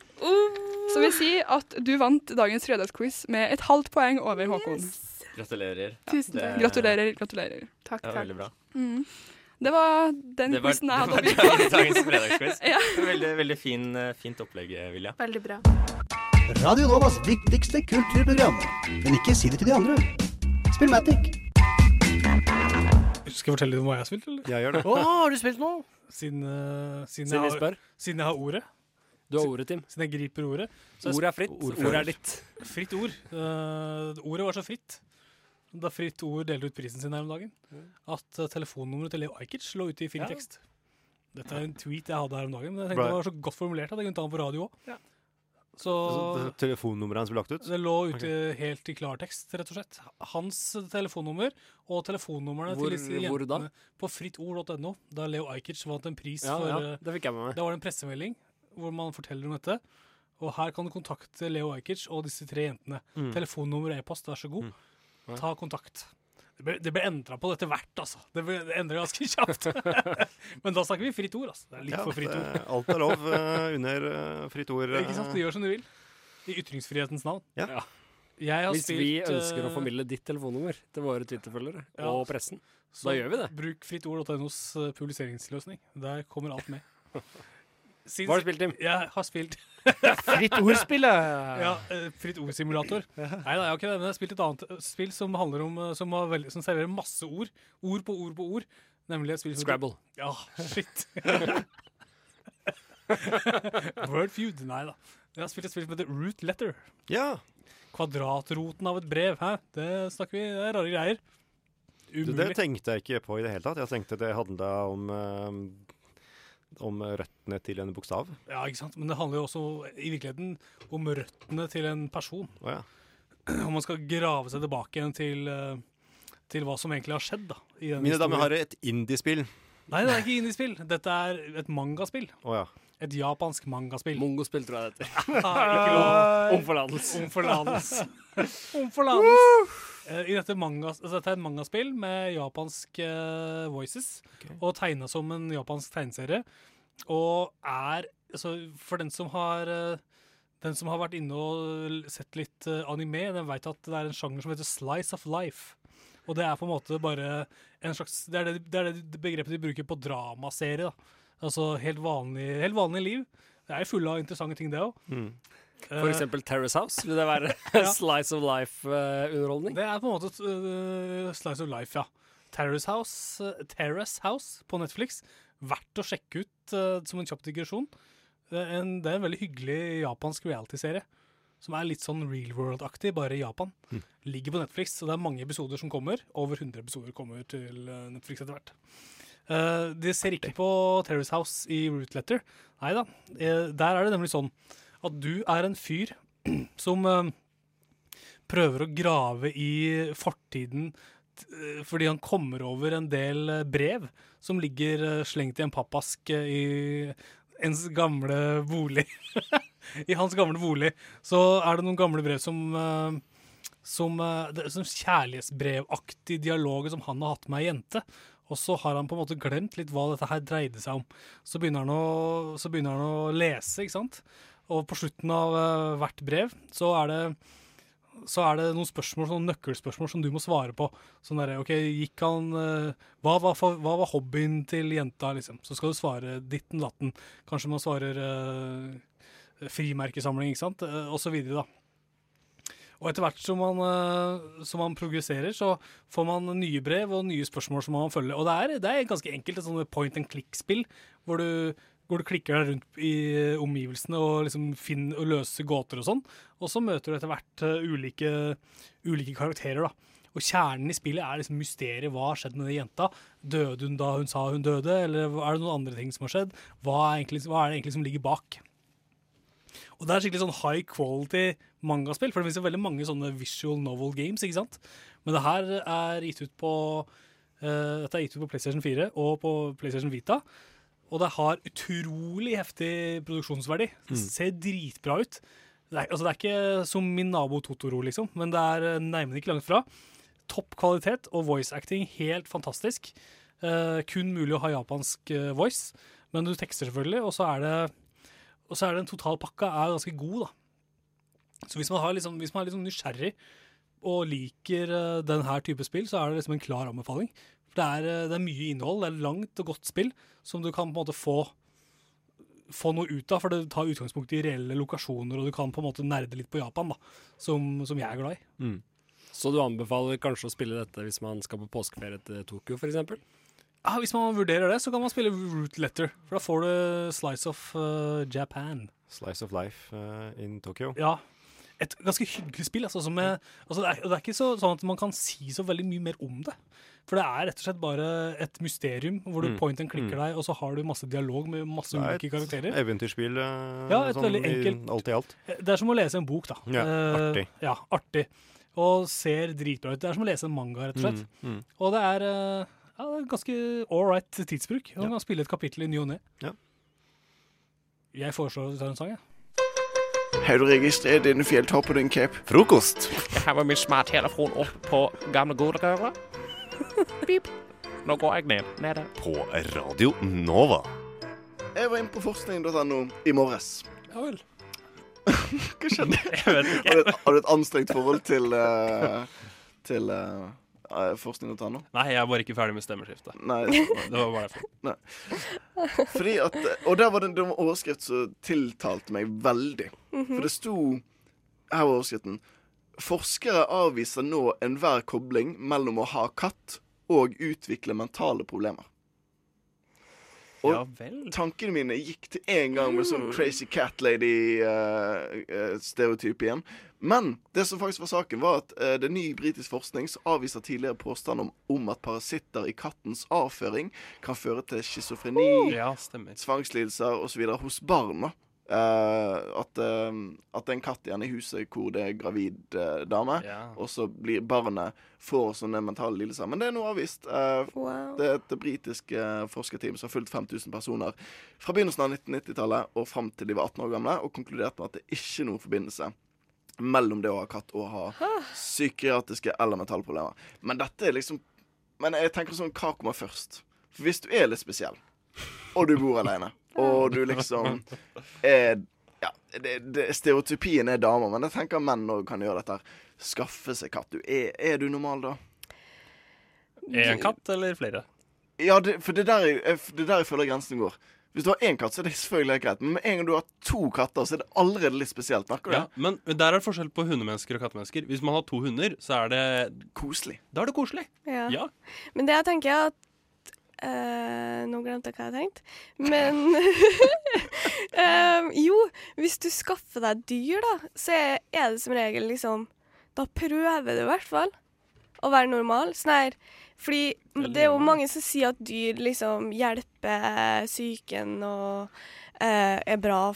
[SPEAKER 16] Så vil si at du vant dagens fredagsquiz med et halvt poeng over Håkon.
[SPEAKER 14] Gratulerer.
[SPEAKER 16] Tusen
[SPEAKER 14] Det-
[SPEAKER 16] takk. Gratulerer. gratulerer.
[SPEAKER 15] Takk,
[SPEAKER 14] Ja, veldig bra.
[SPEAKER 16] Mm. Det var den
[SPEAKER 14] Det var,
[SPEAKER 16] quizen jeg
[SPEAKER 14] var
[SPEAKER 16] hadde å by på.
[SPEAKER 14] dagens fredagsquiz.
[SPEAKER 16] Ja.
[SPEAKER 14] Veldig, veldig fin, eh, fint opplegg, Vilja.
[SPEAKER 15] Veldig bra.
[SPEAKER 20] Radio Novas viktigste kulturprogram. Men ikke si det til de andre. Spill Matic.
[SPEAKER 5] Skal jeg fortelle litt om hva jeg har spilt? eller?
[SPEAKER 21] Jeg gjør det. Å, har du spilt noe?
[SPEAKER 5] Siden, uh, siden,
[SPEAKER 21] Siden vi
[SPEAKER 5] jeg har,
[SPEAKER 21] spør.
[SPEAKER 5] siden jeg har ordet.
[SPEAKER 21] Du har ordet, Tim.
[SPEAKER 5] Siden jeg griper ordet. Så jeg
[SPEAKER 21] Ordet er fritt.
[SPEAKER 5] Ordet
[SPEAKER 21] Ordet er ditt.
[SPEAKER 5] Fritt ord. Eh, ordet var så fritt da Fritt Ord delte ut prisen sin her om dagen, at uh, telefonnummeret til Leo Ajkic lå ute i fin
[SPEAKER 21] Ja.
[SPEAKER 5] tekst. Dette er en tweet jeg hadde her om dagen, men jeg tenkte
[SPEAKER 21] Right.
[SPEAKER 5] det var så godt formulert at jeg kunne ta den på radio òg. Så
[SPEAKER 21] Altså, Telefonnummeret hans ble lagt ut?
[SPEAKER 5] det lå ute helt i klartekst, rett og slett. Hans telefonnummer og telefonnumrene til disse jentene på frittord.no, da Leo Ajkic vant en pris
[SPEAKER 21] Ja,
[SPEAKER 5] for
[SPEAKER 21] ja, det fikk jeg med meg.
[SPEAKER 5] Da var det en pressemelding hvor man forteller om dette. Og her kan du kontakte Leo Ajkic og disse tre jentene.
[SPEAKER 21] Mm.
[SPEAKER 5] Telefonnummer og e-post, vær så god.
[SPEAKER 21] Mm.
[SPEAKER 5] Ta kontakt. Det ble, det ble endra på etter hvert, altså. Det ble det endra ganske kjapt. Men da snakker vi fritt ord, altså. Det er litt
[SPEAKER 21] Ja,
[SPEAKER 5] for fritt ord.
[SPEAKER 21] alt er lov eh, under eh, fritt ord.
[SPEAKER 5] Ikke sant? Du gjør som du vil. I ytringsfrihetens navn.
[SPEAKER 21] Ja.
[SPEAKER 5] Jeg har
[SPEAKER 21] Hvis vi
[SPEAKER 5] spilt,
[SPEAKER 21] ønsker å
[SPEAKER 5] eh,
[SPEAKER 21] formidle ditt telefonnummer til våre Twitter-følgere
[SPEAKER 5] Ja.
[SPEAKER 21] og pressen,
[SPEAKER 5] Så
[SPEAKER 21] da gjør vi det.
[SPEAKER 5] Bruk frittord.nos eh, publiseringsløsning. Der kommer alt med.
[SPEAKER 21] Hva har du spilt, Tim?
[SPEAKER 5] Jeg har spilt
[SPEAKER 21] Fritt ordspillet.
[SPEAKER 5] Ja, eh, Fritt ordsimulator. Nei da, jeg har ikke det, men jeg har spilt et annet eh, spill som om eh, Som, har veldig, som serverer masse ord. Ord på ord på ord. Nemlig et spill som
[SPEAKER 21] Scrabble.
[SPEAKER 5] Ja, shit. Wordfeud. Nei da. Jeg har spilt et spill som heter Root Letter.
[SPEAKER 21] Ja.
[SPEAKER 5] Kvadratroten av et brev. Hæ? Det snakker vi, det er rare greier.
[SPEAKER 21] Du,
[SPEAKER 5] Umulig.
[SPEAKER 21] det tenkte jeg ikke på i det hele tatt. Jeg tenkte det handla om eh, om røttene til en bokstav.
[SPEAKER 5] Ja, ikke sant? Men det handler jo også i virkeligheten om røttene til en person.
[SPEAKER 21] Oh, ja.
[SPEAKER 5] Om man skal grave seg tilbake igjen til, eh, til hva som egentlig har skjedd. da i den
[SPEAKER 21] Mine damer
[SPEAKER 5] historien.
[SPEAKER 21] har et indiespill.
[SPEAKER 5] Nei, det er ikke indiespill. Dette er et mangaspill.
[SPEAKER 21] Oh, ja.
[SPEAKER 5] Et japansk mangaspill.
[SPEAKER 21] Mongospill, tror jeg det
[SPEAKER 5] heter.
[SPEAKER 21] Om forlatelse.
[SPEAKER 5] Om forlatelse. I dette, manga, altså dette er et mangaspill med japansk uh, voices, og tegna som en japansk tegneserie. Og er altså, For den som har uh, Den som har vært inne og sett litt eh, anime, den veit at det er en sjanger som heter slice of life. Og det er på en måte bare en slags Det er det, det, er det begrepet de bruker på dramaserie. da. Altså helt vanlig, helt vanlig liv. Det er fulle av interessante ting, det òg.
[SPEAKER 21] Mm. For eksempel Terrace House. Vil det være
[SPEAKER 5] Ja.
[SPEAKER 21] slice of life-underholdning?
[SPEAKER 5] Det er på en måte øh, slice of life, ja. Terrace House, Terrace House på Netflix. Verdt å sjekke ut uh, som en kjapp digresjon. Det er en, det er en veldig hyggelig japansk reality-serie. Som er litt sånn real world-aktig, bare i Japan.
[SPEAKER 21] Mm.
[SPEAKER 5] Ligger på Netflix, og det er mange episoder som kommer. Over 100 episoder kommer til Netflix etter hvert. Uh, de ser ikke på Terrace House i Root Letter. Nei da. Uh, der er det nemlig sånn at du er en fyr som eh, prøver å grave i fortiden eh, fordi han kommer over en del eh, brev som ligger slengt i en pappask i ens gamle bolig. I hans gamle bolig så er det noen gamle brev som som, det kjærlighetsbrevaktig dialog som han har hatt med ei jente. Og så har han på en måte glemt litt hva dette her dreide seg om. Så begynner han å, begynner han å lese, ikke sant. Og på slutten av uh, hvert brev så er det så er det noen spørsmål, sånne nøkkelspørsmål som du må svare på. Sånn der, OK, gikk han eh, hva, var, hva var hobbyen til jenta, liksom? Så skal du svare ditten datten. Kanskje man svarer uh, frimerkesamling, ikke sant? Uh, og så videre, da. Og etter hvert som man, uh, som man progresserer, så får man nye brev og nye spørsmål som man må følge. Og det er, det er ganske enkelt, et sånt point and click-spill, hvor du, hvor du klikker deg rundt i omgivelsene og liksom finner og løser gåter og sånn. Og så møter du etter hvert eh, ulike, ulike karakterer, da. Og kjernen i spillet er liksom mysteriet. Hva har skjedd med den jenta? Døde hun da hun sa hun døde, eller er det noen andre ting som har skjedd? Hva er, egentlig, hva er det egentlig som ligger bak? Og det er skikkelig sånn high quality mangaspill, for det finnes jo veldig mange sånne visual novel games, ikke sant? Men det her er gitt ut på uh, Dette er gitt ut på PlayStation 4 og på PlayStation Vita. Og det har utrolig heftig produksjonsverdi. Det
[SPEAKER 21] Mm.
[SPEAKER 5] ser dritbra ut. Det er, altså det er ikke som min nabo Totoro, liksom, men det er eh, nærmere ikke langt fra. Topp kvalitet og voice acting helt fantastisk. Eh, kun mulig å ha japansk eh, voice, men du tekster selvfølgelig, og så er det og så er den totalpakka er ganske god, da. Så hvis man, har liksom, hvis man er sånn nysgjerrig og liker uh, den her type spill, så er det liksom en klar anbefaling. For det er, eh, det er mye innhold, det er langt og godt spill som du kan på en måte få få noe ut av, for det tar utgangspunkt i reelle lokasjoner, og du kan på en måte nerde litt på Japan, da, som, som jeg er glad i.
[SPEAKER 21] Mm. Så du anbefaler kanskje å spille dette hvis man skal på påskeferie til Tokyo, f.eks.?
[SPEAKER 5] Ja, hvis man vurderer det, så kan man spille Root Letter, for da får du Slice of uh, Japan.
[SPEAKER 21] Slice of life uh, in Tokyo.
[SPEAKER 5] Ja. Et ganske hyggelig spill. Altså, som er, altså, det, er, det er ikke så, sånn at man kan si så veldig mye mer om det. For det er rett og slett bare et mysterium hvor du
[SPEAKER 21] Mm.
[SPEAKER 5] point and klikker
[SPEAKER 21] Mm.
[SPEAKER 5] deg, og så har du masse dialog med masse
[SPEAKER 21] Det er
[SPEAKER 5] ulike
[SPEAKER 21] et eventyrspill eh,
[SPEAKER 5] Ja, et
[SPEAKER 21] sånn
[SPEAKER 5] veldig
[SPEAKER 21] i
[SPEAKER 5] enkelt
[SPEAKER 21] alt i alt.
[SPEAKER 5] Det er som å lese en bok, da.
[SPEAKER 21] Ja,
[SPEAKER 5] Eh,
[SPEAKER 21] artig.
[SPEAKER 5] Ja, artig. Og ser dritbra ut. Det er som å lese en manga, rett og slett.
[SPEAKER 21] Mm, mm.
[SPEAKER 5] Og det er, uh, ja, ganske all right tidsbruk. Og Man kan spille et kapittel i ny og ne.
[SPEAKER 21] Ja.
[SPEAKER 5] Jeg foreslår å ta en sang, jeg.
[SPEAKER 22] Har du registrert denne fjelltoppen din, Cap?
[SPEAKER 23] Frokost. Jeg har med min smarttelefon opp på gamle godegøra. Pip. Nå går jeg ned. Nede. På Radio Nova.
[SPEAKER 22] Jeg var inne på forskning.no i morges.
[SPEAKER 21] Ja vel.
[SPEAKER 22] Hva skjedde?
[SPEAKER 21] Jeg vet ikke.
[SPEAKER 22] Har du et, anstrengt forhold til, uh, til eh, ta nå?
[SPEAKER 24] Nei, jeg var ikke ferdig med stemmeskiftet.
[SPEAKER 22] Nei.
[SPEAKER 24] Det var bare derfor.
[SPEAKER 22] Nei. Fordi at, og der var det, det var en overskrift som tiltalte meg veldig.
[SPEAKER 25] Mhm.
[SPEAKER 22] For det sto Her var overskriften. Forskere avviser nå enhver kobling mellom å ha katt og utvikle mentale problemer. Og
[SPEAKER 24] Ja vel.
[SPEAKER 22] tankene mine gikk til en gang med sånn crazy cat lady-stereotyp igjen. Men det som faktisk var saken, var at uh, det er ny britisk forskning som avviser tidligere påstand om, om at parasitter i kattens avføring kan føre til schizofreni,
[SPEAKER 24] Ja, stemmer.
[SPEAKER 22] tvangslidelser osv. hos barn. Eh, at, uh, at det er en katt igjen i huset hvor det er gravid uh, dame,
[SPEAKER 24] Ja.
[SPEAKER 22] og så blir barnet får sånne mentale lidelser. Men det er nå avvist. Eh,
[SPEAKER 25] Wow.
[SPEAKER 22] Det er et britisk forskerteam som har fulgt 5000 personer fra begynnelsen av 1990-tallet og fram til de var 18 år gamle, og konkluderte med at det ikke er noen forbindelse mellom det å ha katt og ha psykiatriske eller mentale problemer. Men dette er liksom Men jeg tenker sånn, hva kommer først? For hvis du er litt spesiell, og du bor alene, og du liksom er ja, det, det, Stereotypien er damer, men jeg tenker menn òg kan gjøre dette. her. Skaffe seg katt. Du, er, er du normal da?
[SPEAKER 24] En katt eller flere?
[SPEAKER 22] Ja, det, for det er der, jeg, det er der jeg føler grensen går. Hvis du har én katt, så er det selvfølgelig greit. Men med en gang du har to katter, så er det allerede litt spesielt. Merker du
[SPEAKER 24] Ja, men men der er det forskjell på hundemennesker og kattemennesker. Hvis man har to hunder, så er det
[SPEAKER 22] Koselig.
[SPEAKER 24] Da er det koselig.
[SPEAKER 25] Ja.
[SPEAKER 24] Ja.
[SPEAKER 25] Men det jeg tenker er at eh, Nå glemte jeg hva jeg tenkte. Men eh, Jo, hvis du skaffer deg dyr, da, så er det som regel liksom Da prøver du i hvert fall å være normal. Sånn her Fordi det er jo mange som sier at dyr liksom hjelper psyken og uh, er bra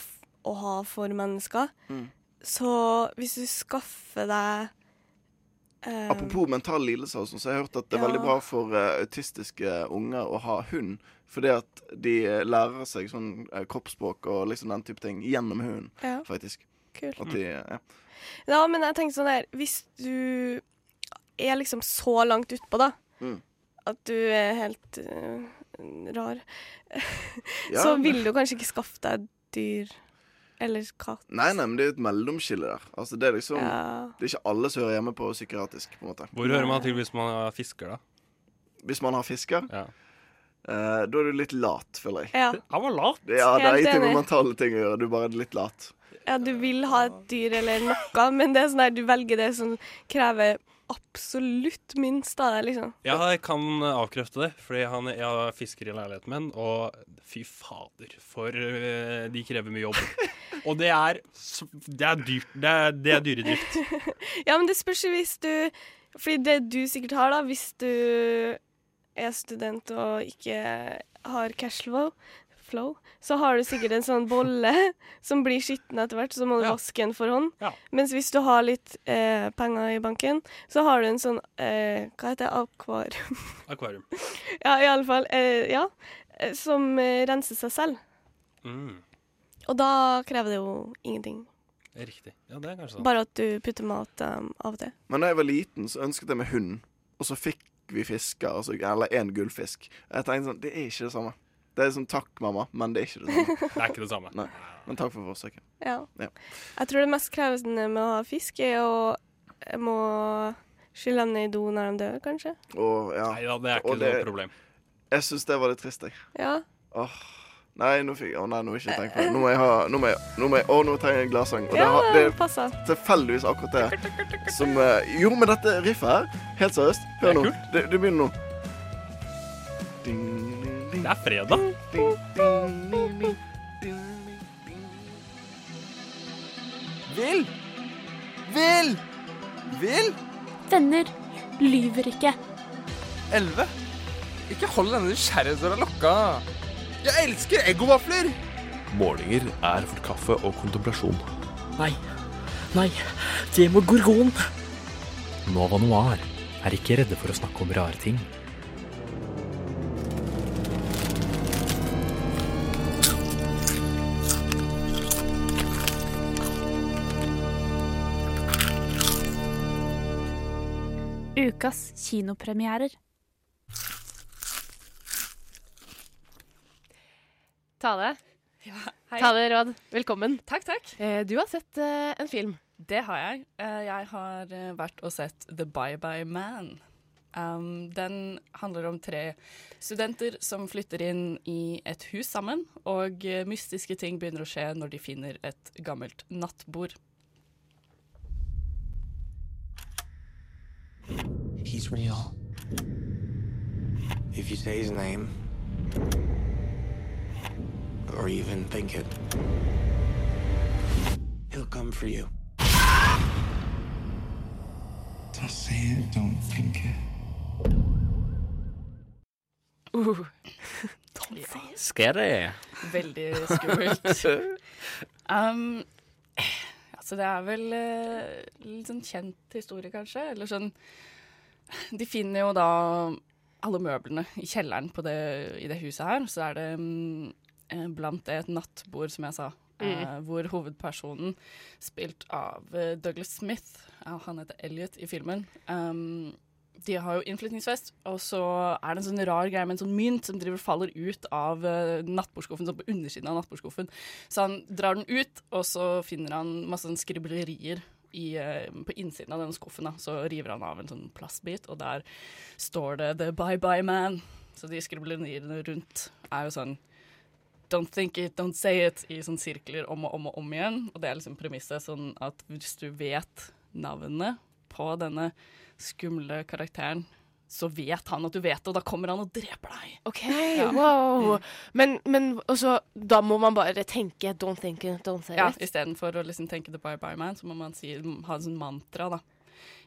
[SPEAKER 25] å ha for mennesker.
[SPEAKER 22] Mm.
[SPEAKER 25] Så hvis du skaffer deg
[SPEAKER 22] Apropos mentale lidelser, og sånn, så har jeg hørt at det er
[SPEAKER 25] Ja.
[SPEAKER 22] veldig bra for uh, autistiske unger å ha hund. Fordi at de eh, lærer seg sånn uh, kroppsspråk og liksom den type ting gjennom hunden,
[SPEAKER 25] Ja.
[SPEAKER 22] faktisk.
[SPEAKER 25] Kult.
[SPEAKER 22] De, ja.
[SPEAKER 25] Ja, men jeg tenker sånn der Hvis du er liksom så langt utpå, da,
[SPEAKER 22] Mm.
[SPEAKER 25] at du er helt uh, rar, så vil du kanskje ikke skaffe deg dyr eller katt.
[SPEAKER 22] Nei, nei, men det er et mellomskille der. Altså, det er liksom
[SPEAKER 25] Ja.
[SPEAKER 22] Det er ikke alle som hører hjemme på psykiatrisk, på en måte.
[SPEAKER 24] Hvor hører man til hvis man har fisker, da?
[SPEAKER 22] Hvis man har fisker?
[SPEAKER 24] Ja.
[SPEAKER 22] Uh, da er du litt lat, føler jeg.
[SPEAKER 25] Ja.
[SPEAKER 24] Han var lat.
[SPEAKER 22] Ja, det er ingenting med mentale ting å gjøre. Du er bare litt lat.
[SPEAKER 25] Ja, du vil ha et dyr eller noe, men det er sånn der du velger det som krever absolutt minst av deg, liksom.
[SPEAKER 24] Ja, jeg kan avkrefte det, fordi han, jeg har fisker i leiligheten min, og fy fader, for eh, de krever mye jobb. Og det er, det er dyrt. Det er, det er dyredrift.
[SPEAKER 25] Ja, men det spørs jo hvis du Fordi det du sikkert har, da, hvis du er student og ikke har cashflow, flow, så har du sikkert en sånn bolle som blir skitten etter hvert, så må du vaske den for hånd. Mens hvis du har litt eh, penger i banken, så har du en sånn eh, Hva heter det? Akvarium.
[SPEAKER 24] Akvarium.
[SPEAKER 25] ja, i alle fall. Eh, ja. eh, Som eh, renser seg selv.
[SPEAKER 24] Mm,
[SPEAKER 25] Og da krever det jo ingenting.
[SPEAKER 24] riktig. Ja, det er kanskje sånn.
[SPEAKER 25] Bare at du putter mat um, av og til.
[SPEAKER 22] Men da jeg var liten, så ønsket jeg meg hund. Og så fikk vi fisker, altså, eller én gullfisk. Jeg tenkte sånn Det er ikke det samme. Det er sånn takk, mamma, men det er ikke det samme.
[SPEAKER 24] Det er ikke det samme.
[SPEAKER 22] Nei. Men takk for forsøket.
[SPEAKER 25] Ja.
[SPEAKER 22] Ja.
[SPEAKER 25] Jeg tror det mest krevende med å ha fisk er å må skylle dem ned i do når de dør, kanskje.
[SPEAKER 22] Og, ja.
[SPEAKER 24] Nei da, det er ikke
[SPEAKER 22] Og
[SPEAKER 24] noe problem.
[SPEAKER 22] Jeg syns det var litt trist, jeg.
[SPEAKER 25] Ja.
[SPEAKER 22] Åh. Nei, nå fikk jeg Å nei, nå ikke tenkt på det. Nå må jeg ha Nå må jeg, nå må jeg, Å, nå trenger jeg en gladsang. Og
[SPEAKER 25] Ja,
[SPEAKER 22] det, har- det
[SPEAKER 25] passer.
[SPEAKER 22] er tilfeldigvis akkurat det som eh, Jo, men dette riffet her, helt seriøst Hør
[SPEAKER 24] Det
[SPEAKER 22] nå. Det, det begynner nå.
[SPEAKER 24] Det er fredag.
[SPEAKER 26] Vil! Vil! Vil!
[SPEAKER 27] Venner lyver ikke.
[SPEAKER 26] Elleve. Ikke hold denne nysgjerrighetsdøra lukka. Jeg elsker eggovafler!
[SPEAKER 3] Målinger er for kaffe og kontemplasjon.
[SPEAKER 28] Nei. Nei. Det må gorgon. Nova Noir er ikke redde for å snakke om rare ting.
[SPEAKER 27] Ukas kinopremierer.
[SPEAKER 29] Tale.
[SPEAKER 30] Ja,
[SPEAKER 29] Tale Råd, velkommen.
[SPEAKER 30] Takk, takk.
[SPEAKER 29] Eh, Du har sett eh, en film.
[SPEAKER 30] Det har jeg. Eh, Jeg har vært og sett The Bye Bye Man.
[SPEAKER 31] Um, den handler om tre studenter som flytter inn i et hus sammen, og mystiske ting begynner å skje når de finner et gammelt nattbord.
[SPEAKER 32] He's real. If you say his name, or even think it, he'll come for you. Don't say it, don't think it.
[SPEAKER 29] Uh.
[SPEAKER 23] Scary.
[SPEAKER 31] Veldig skummelt. um, altså, det er vel uh, litt sånn kjent historie, kanskje. Eller sånn De finner jo da alle møblene i kjelleren på det, i det huset her. Så er det eh, blant det et nattbord, som jeg sa.
[SPEAKER 29] Mm.
[SPEAKER 31] Uh, hvor hovedpersonen, spilt av uh, Douglas Smith, uh, han heter Elliot i filmen um, De har jo innflytningsfest, og så er det en sånn rar greie med en sånn mynt som driver faller ut av nattbordskuffen, sånn på undersiden av nattbordskuffen. Så han drar den ut, og så finner han masse sånn skriblerier i, eh, på innsiden av denne skuffen. Da. Så river han av en sånn plastbit, og der står det 'The Bye Bye Man'. Så de skribleriene rundt er jo sånn Don't think it, don't say it i sånn sirkler om og om og om igjen. Og det er liksom premisset sånn at hvis du vet navnet på denne skumle karakteren, så vet han at du vet det, og da kommer han og dreper deg.
[SPEAKER 29] OK,
[SPEAKER 31] Ja.
[SPEAKER 29] wow. Men, men også, da må man bare tenke 'don't think it, don't say
[SPEAKER 31] Ja,
[SPEAKER 29] it'.
[SPEAKER 31] Istedenfor å liksom tenke the bye bye man, så må man si, ha en sånn mantra, da.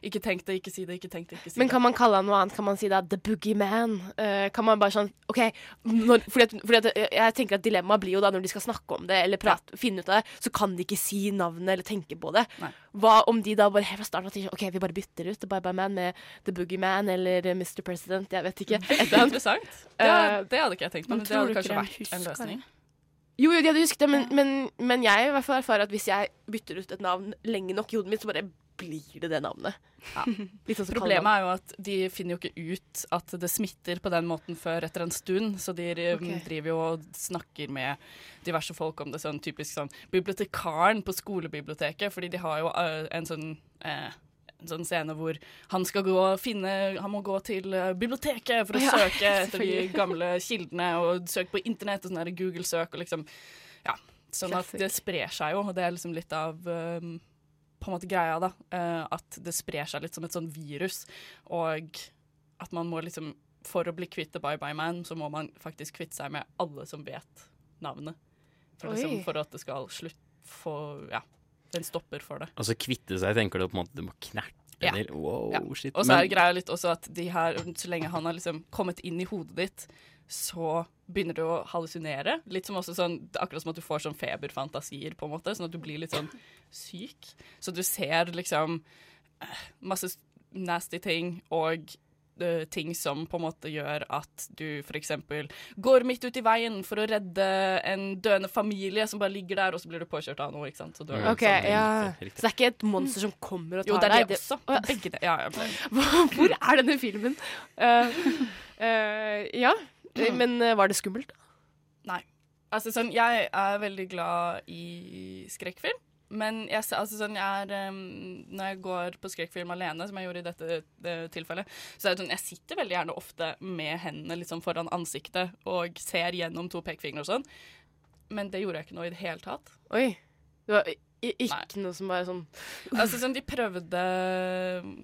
[SPEAKER 31] Ikke tenk det, ikke si det, ikke tenk det, ikke si det.
[SPEAKER 29] Men kan man kalle han noe annet? Kan man si da The Boogeyman? Uh, kan man bare sånn OK, når, fordi, at, fordi at jeg- jeg tenker at dilemmaet blir jo da når de skal snakke om det eller prate, finne ut av det, så kan de ikke si navnet eller tenke på det. Hva om de da bare helt fra starten av tenker OK, vi bare bytter ut The Bye Bye Man med The Boogeyman eller eh, Mr. President, jeg vet ikke. Et eller.
[SPEAKER 31] Interessant. Det,
[SPEAKER 29] er,
[SPEAKER 31] det hadde ikke jeg tenkt på,
[SPEAKER 29] men
[SPEAKER 31] men det hadde kanskje
[SPEAKER 29] vært
[SPEAKER 31] vært en løsning.
[SPEAKER 29] Jo, jo, de hadde husket det, men, men, men jeg i hvert fall erfarer at hvis jeg bytter ut et navn lenge nok i hodet mitt, så bare blir det det navnet. Litt sånn
[SPEAKER 31] Problemet er jo at de finner jo ikke ut at det smitter på den måten før etter en stund, så de
[SPEAKER 29] okay.
[SPEAKER 31] Driver jo og snakker med diverse folk om det, sånn typisk sånn bibliotekaren på skolebiblioteket, fordi de har jo uh, en sånn eh, en sånn scene hvor han skal gå og finne Han må gå til eh, biblioteket for å
[SPEAKER 29] Ja,
[SPEAKER 31] søke etter de gamle kildene, og søke på internett og sånn Google-søk og liksom Ja. Sånn at det sprer seg jo, og det er liksom litt av um, på en måte greia, da. eh, at det sprer seg litt som et sånn virus. Og at man må liksom For å bli kvitt The Bye Bye Man, så må man faktisk kvitte seg med alle som vet navnet. For, liksom, for at det skal slutt få Ja. Den stopper for det.
[SPEAKER 23] Altså kvitte seg, tenker du på en måte du må knerte,
[SPEAKER 31] Ja.
[SPEAKER 23] Wow,
[SPEAKER 31] Ja. Og så er greia litt også at de her, så lenge han har liksom kommet inn i hodet ditt, så begynner du å hallusinere. Litt som også sånn, akkurat som at du får sånn feberfantasier, på en måte, sånn at du blir litt sånn syk. Så du ser liksom eh, masse nasty ting og eh, ting som på en måte gjør at du f.eks. går midt ut i veien for å redde en døende familie som bare ligger der, og så blir du påkjørt av noe. ikke sant? Så du er
[SPEAKER 29] OK,
[SPEAKER 31] sånn-
[SPEAKER 29] ja. Så det er ikke et monster som kommer og tar deg?
[SPEAKER 31] Jo, det er det også.
[SPEAKER 29] Ja.
[SPEAKER 31] Begge det. Ja, ja.
[SPEAKER 29] Hvor er denne filmen? Uh, uh, ja. Men eh, var det skummelt?
[SPEAKER 31] Nei. Altså sånn, jeg er veldig glad i skrekkfilm. Men jeg, altså, sånn, jeg er, um, når jeg går på skrekkfilm alene, som jeg gjorde i dette det, tilfellet, så er det sånn, jeg sitter veldig gjerne ofte med hendene liksom foran ansiktet og ser gjennom to pekefingre og sånn. Men det gjorde jeg ikke noe i det hele tatt.
[SPEAKER 29] Oi. Det var i- ikke noe som bare sånn
[SPEAKER 31] Altså sånn, De prøvde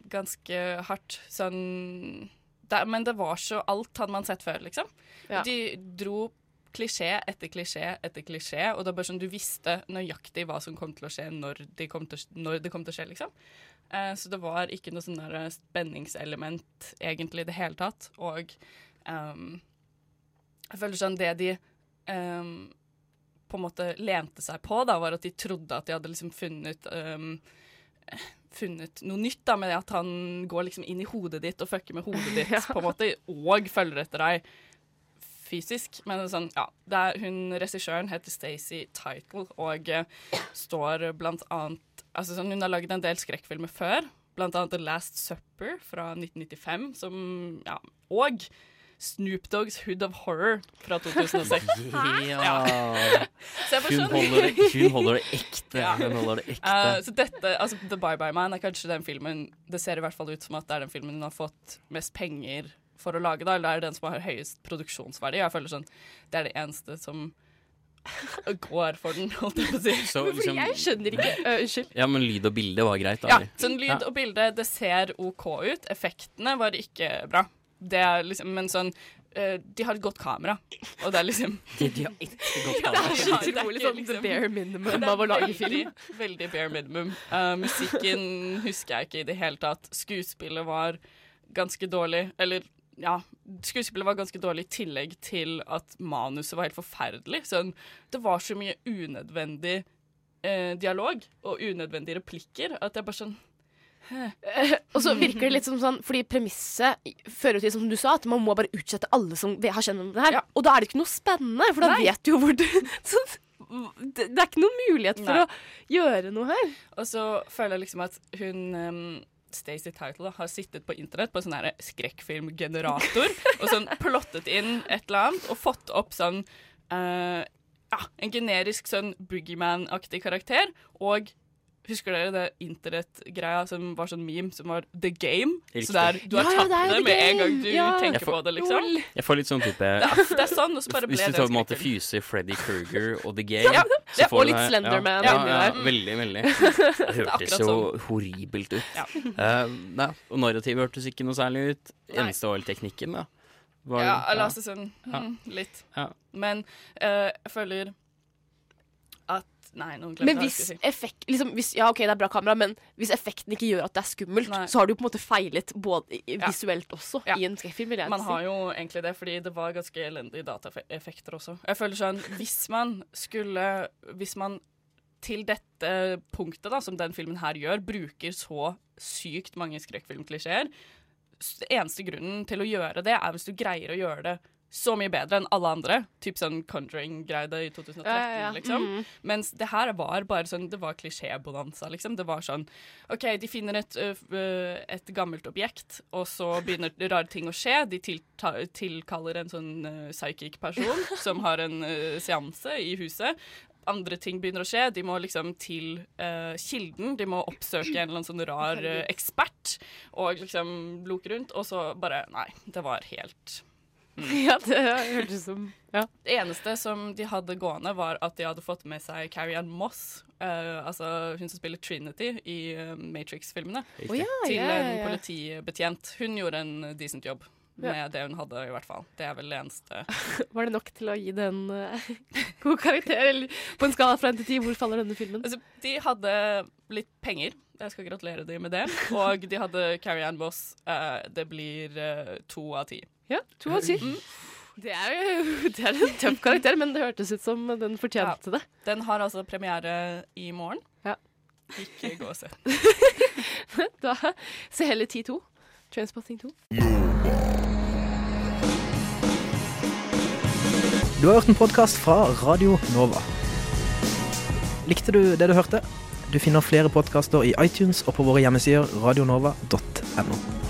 [SPEAKER 31] ganske hardt sånn det, Men det var så Alt hadde man sett før, liksom.
[SPEAKER 29] Ja.
[SPEAKER 31] De dro klisjé etter klisjé etter klisjé, og det var bare sånn du visste nøyaktig hva som kom til å skje når, de kom til, når det kom til å skje, liksom. Eh, så det var ikke noe sånn der spenningselement egentlig i det hele tatt. Og um, jeg føler sånn det de um, på en måte lente seg på, da, var at de trodde at de hadde liksom funnet ehm, funnet noe nytt da, med at han går liksom inn i hodet ditt og fucker med hodet ditt,
[SPEAKER 29] Ja.
[SPEAKER 31] på en måte, og følger etter deg fysisk. Men sånn, ja, det er, hun regissøren heter Stacey Title og uh, står blant annet altså sånn, Hun har laget en del skrekkfilmer før, blant annet The Last Supper fra 1995, som ja, Og Snoop Dogs Hood of Horror fra 2006.
[SPEAKER 33] Ja.
[SPEAKER 31] Så jeg
[SPEAKER 33] Hun
[SPEAKER 31] sånn-
[SPEAKER 33] holder det, hun holder det ekte.
[SPEAKER 31] Ja.
[SPEAKER 33] Hun holder det ekte.
[SPEAKER 31] Uh, så dette, altså The Bye Bye Man er kanskje den filmen Det ser i hvert fall ut som at det er den filmen hun har fått mest penger for å lage, da. Eller det er den som har høyest produksjonsverdi. Jeg føler sånn Det er det eneste som går for den, holdt jeg på å si.
[SPEAKER 33] Så liksom-
[SPEAKER 29] Jeg skjønner ikke. Øh, Unnskyld.
[SPEAKER 33] Ja, men lyd og bilde var greit, da?
[SPEAKER 31] Ja, sånn lyd
[SPEAKER 33] Ja.
[SPEAKER 31] og bilde, det ser OK ut. Effektene var ikke bra. Det er liksom, men sånn eh, De har et godt kamera, og det er liksom
[SPEAKER 33] De, de har ikke godt kamera.
[SPEAKER 29] Det er så utrolig sånn the bare minimum av å lage film.
[SPEAKER 31] Veldig, bare minimum. Uh, musikken husker jeg ikke i det hele tatt. Skuespillet var ganske dårlig. Eller ja, skuespillet var ganske dårlig i tillegg til at manuset var helt forferdelig. Sånn, det var så mye unødvendig eh, dialog og unødvendige replikker at jeg bare sånn
[SPEAKER 29] Og så virker det litt som sånn Fordi premisset fører til, som du sa, at man må bare utsette alle som har kjent om det her. Og da er det ikke noe spennende, for da
[SPEAKER 31] Nei.
[SPEAKER 29] vet du jo hvor du det, det er ikke noen mulighet for
[SPEAKER 31] Nei.
[SPEAKER 29] å gjøre noe her.
[SPEAKER 31] Og så føler jeg liksom at hun um, Stacey Title da, har sittet på internett på en sånn skrekkfilmgenerator og sånn plottet inn et eller annet og fått opp sånn uh, Ja, en generisk sånn boogeyman-aktig karakter. Og husker dere det internettgreia som var sånn meme, som var The Game?
[SPEAKER 33] Riktig.
[SPEAKER 31] Så der, du har
[SPEAKER 29] Ja, ja,
[SPEAKER 31] tatt
[SPEAKER 29] det er
[SPEAKER 31] det,
[SPEAKER 29] The
[SPEAKER 31] med en gang du
[SPEAKER 29] Ja.
[SPEAKER 31] tenker
[SPEAKER 33] får-
[SPEAKER 31] på det, liksom.
[SPEAKER 33] Jeg får litt sånn type
[SPEAKER 31] Det er- det er sånn, og så bare ble
[SPEAKER 33] Hvis du tar på en måte fyser Freddy Kruger og The Game
[SPEAKER 29] Ja,
[SPEAKER 33] så
[SPEAKER 29] ja,
[SPEAKER 33] får
[SPEAKER 29] og litt Slenderman
[SPEAKER 33] ja, ja, ja. Veldig, veldig.
[SPEAKER 29] Det
[SPEAKER 33] Det hørtes jo
[SPEAKER 29] sånn.
[SPEAKER 33] horribelt ut. Uh, nei, og narrativet hørtes ikke noe særlig ut. Eneste var vel teknikken, da. Var-
[SPEAKER 31] Ja, eller
[SPEAKER 33] ja.
[SPEAKER 31] altså sånn
[SPEAKER 33] Ja.
[SPEAKER 31] mm, litt.
[SPEAKER 33] Ja.
[SPEAKER 31] Men uh, jeg føler Nei, nå glemte
[SPEAKER 29] Men
[SPEAKER 31] jeg
[SPEAKER 29] hvis effekt liksom, hvis, Ja, OK, det er bra kamera, men hvis effekten ikke gjør at det er skummelt, så har du på en måte feilet både visuelt
[SPEAKER 31] Ja.
[SPEAKER 29] også i en skrekkfilm,
[SPEAKER 31] Man
[SPEAKER 29] si.
[SPEAKER 31] har jo egentlig det, fordi det var ganske elendige dataeffekter også. Jeg føler sånn, Hvis man skulle Hvis man til dette punktet, da, som den filmen her gjør, bruker så sykt mange skrekkfilmklisjeer Eneste grunnen til å gjøre det, er hvis du greier å gjøre det så mye bedre enn alle andre. Typ sånn Conjuring greide i 2013,
[SPEAKER 29] Ja, ja, ja.
[SPEAKER 31] liksom.
[SPEAKER 29] Mhm.
[SPEAKER 31] Mens det her var bare sånn Det var klisjébonanza, liksom. Det var sånn OK, de finner et, uh, et gammelt objekt, og så begynner rare ting å skje. De tilta, tilkaller en sånn uh, psychic person som har en uh, seanse i huset. Andre ting begynner å skje. De må liksom til uh, kilden. De må oppsøke en eller annen sånn rar ekspert og liksom loke rundt. Og så bare Nei, det var helt
[SPEAKER 29] Ja, det hørtes som ja.
[SPEAKER 31] det eneste som de hadde gående, var at de hadde fått med seg Carrie Ann Moss, uh, altså hun som spiller Trinity i eh, Matrix-filmene,
[SPEAKER 29] oh, ja,
[SPEAKER 31] til
[SPEAKER 29] ja, ja,
[SPEAKER 31] en politibetjent. Hun gjorde en decent jobb
[SPEAKER 29] Ja.
[SPEAKER 31] med det hun hadde, i hvert fall. Det er vel det eneste.
[SPEAKER 29] Var det nok til å gi den uh, god karakter? Eller på en skala fra 1 til 10, hvor faller denne filmen?
[SPEAKER 31] Altså, de hadde litt penger. Jeg skal gratulere dem med det. Og de hadde Carrie Ann Moss. Uh, det blir to av ti.
[SPEAKER 29] Ja, to av ti. Det er jo det er en tøff karakter, men det hørtes ut som den fortjente det.
[SPEAKER 31] Den har altså premiere i morgen.
[SPEAKER 29] Ja.
[SPEAKER 31] Ikke gå og se.
[SPEAKER 29] da se heller 10-2. Transpotting 2.
[SPEAKER 34] Du har hørt en podkast fra Radio Nova. Likte du det du hørte? Du finner flere podkaster i iTunes og på våre hjemmesider radionova.no.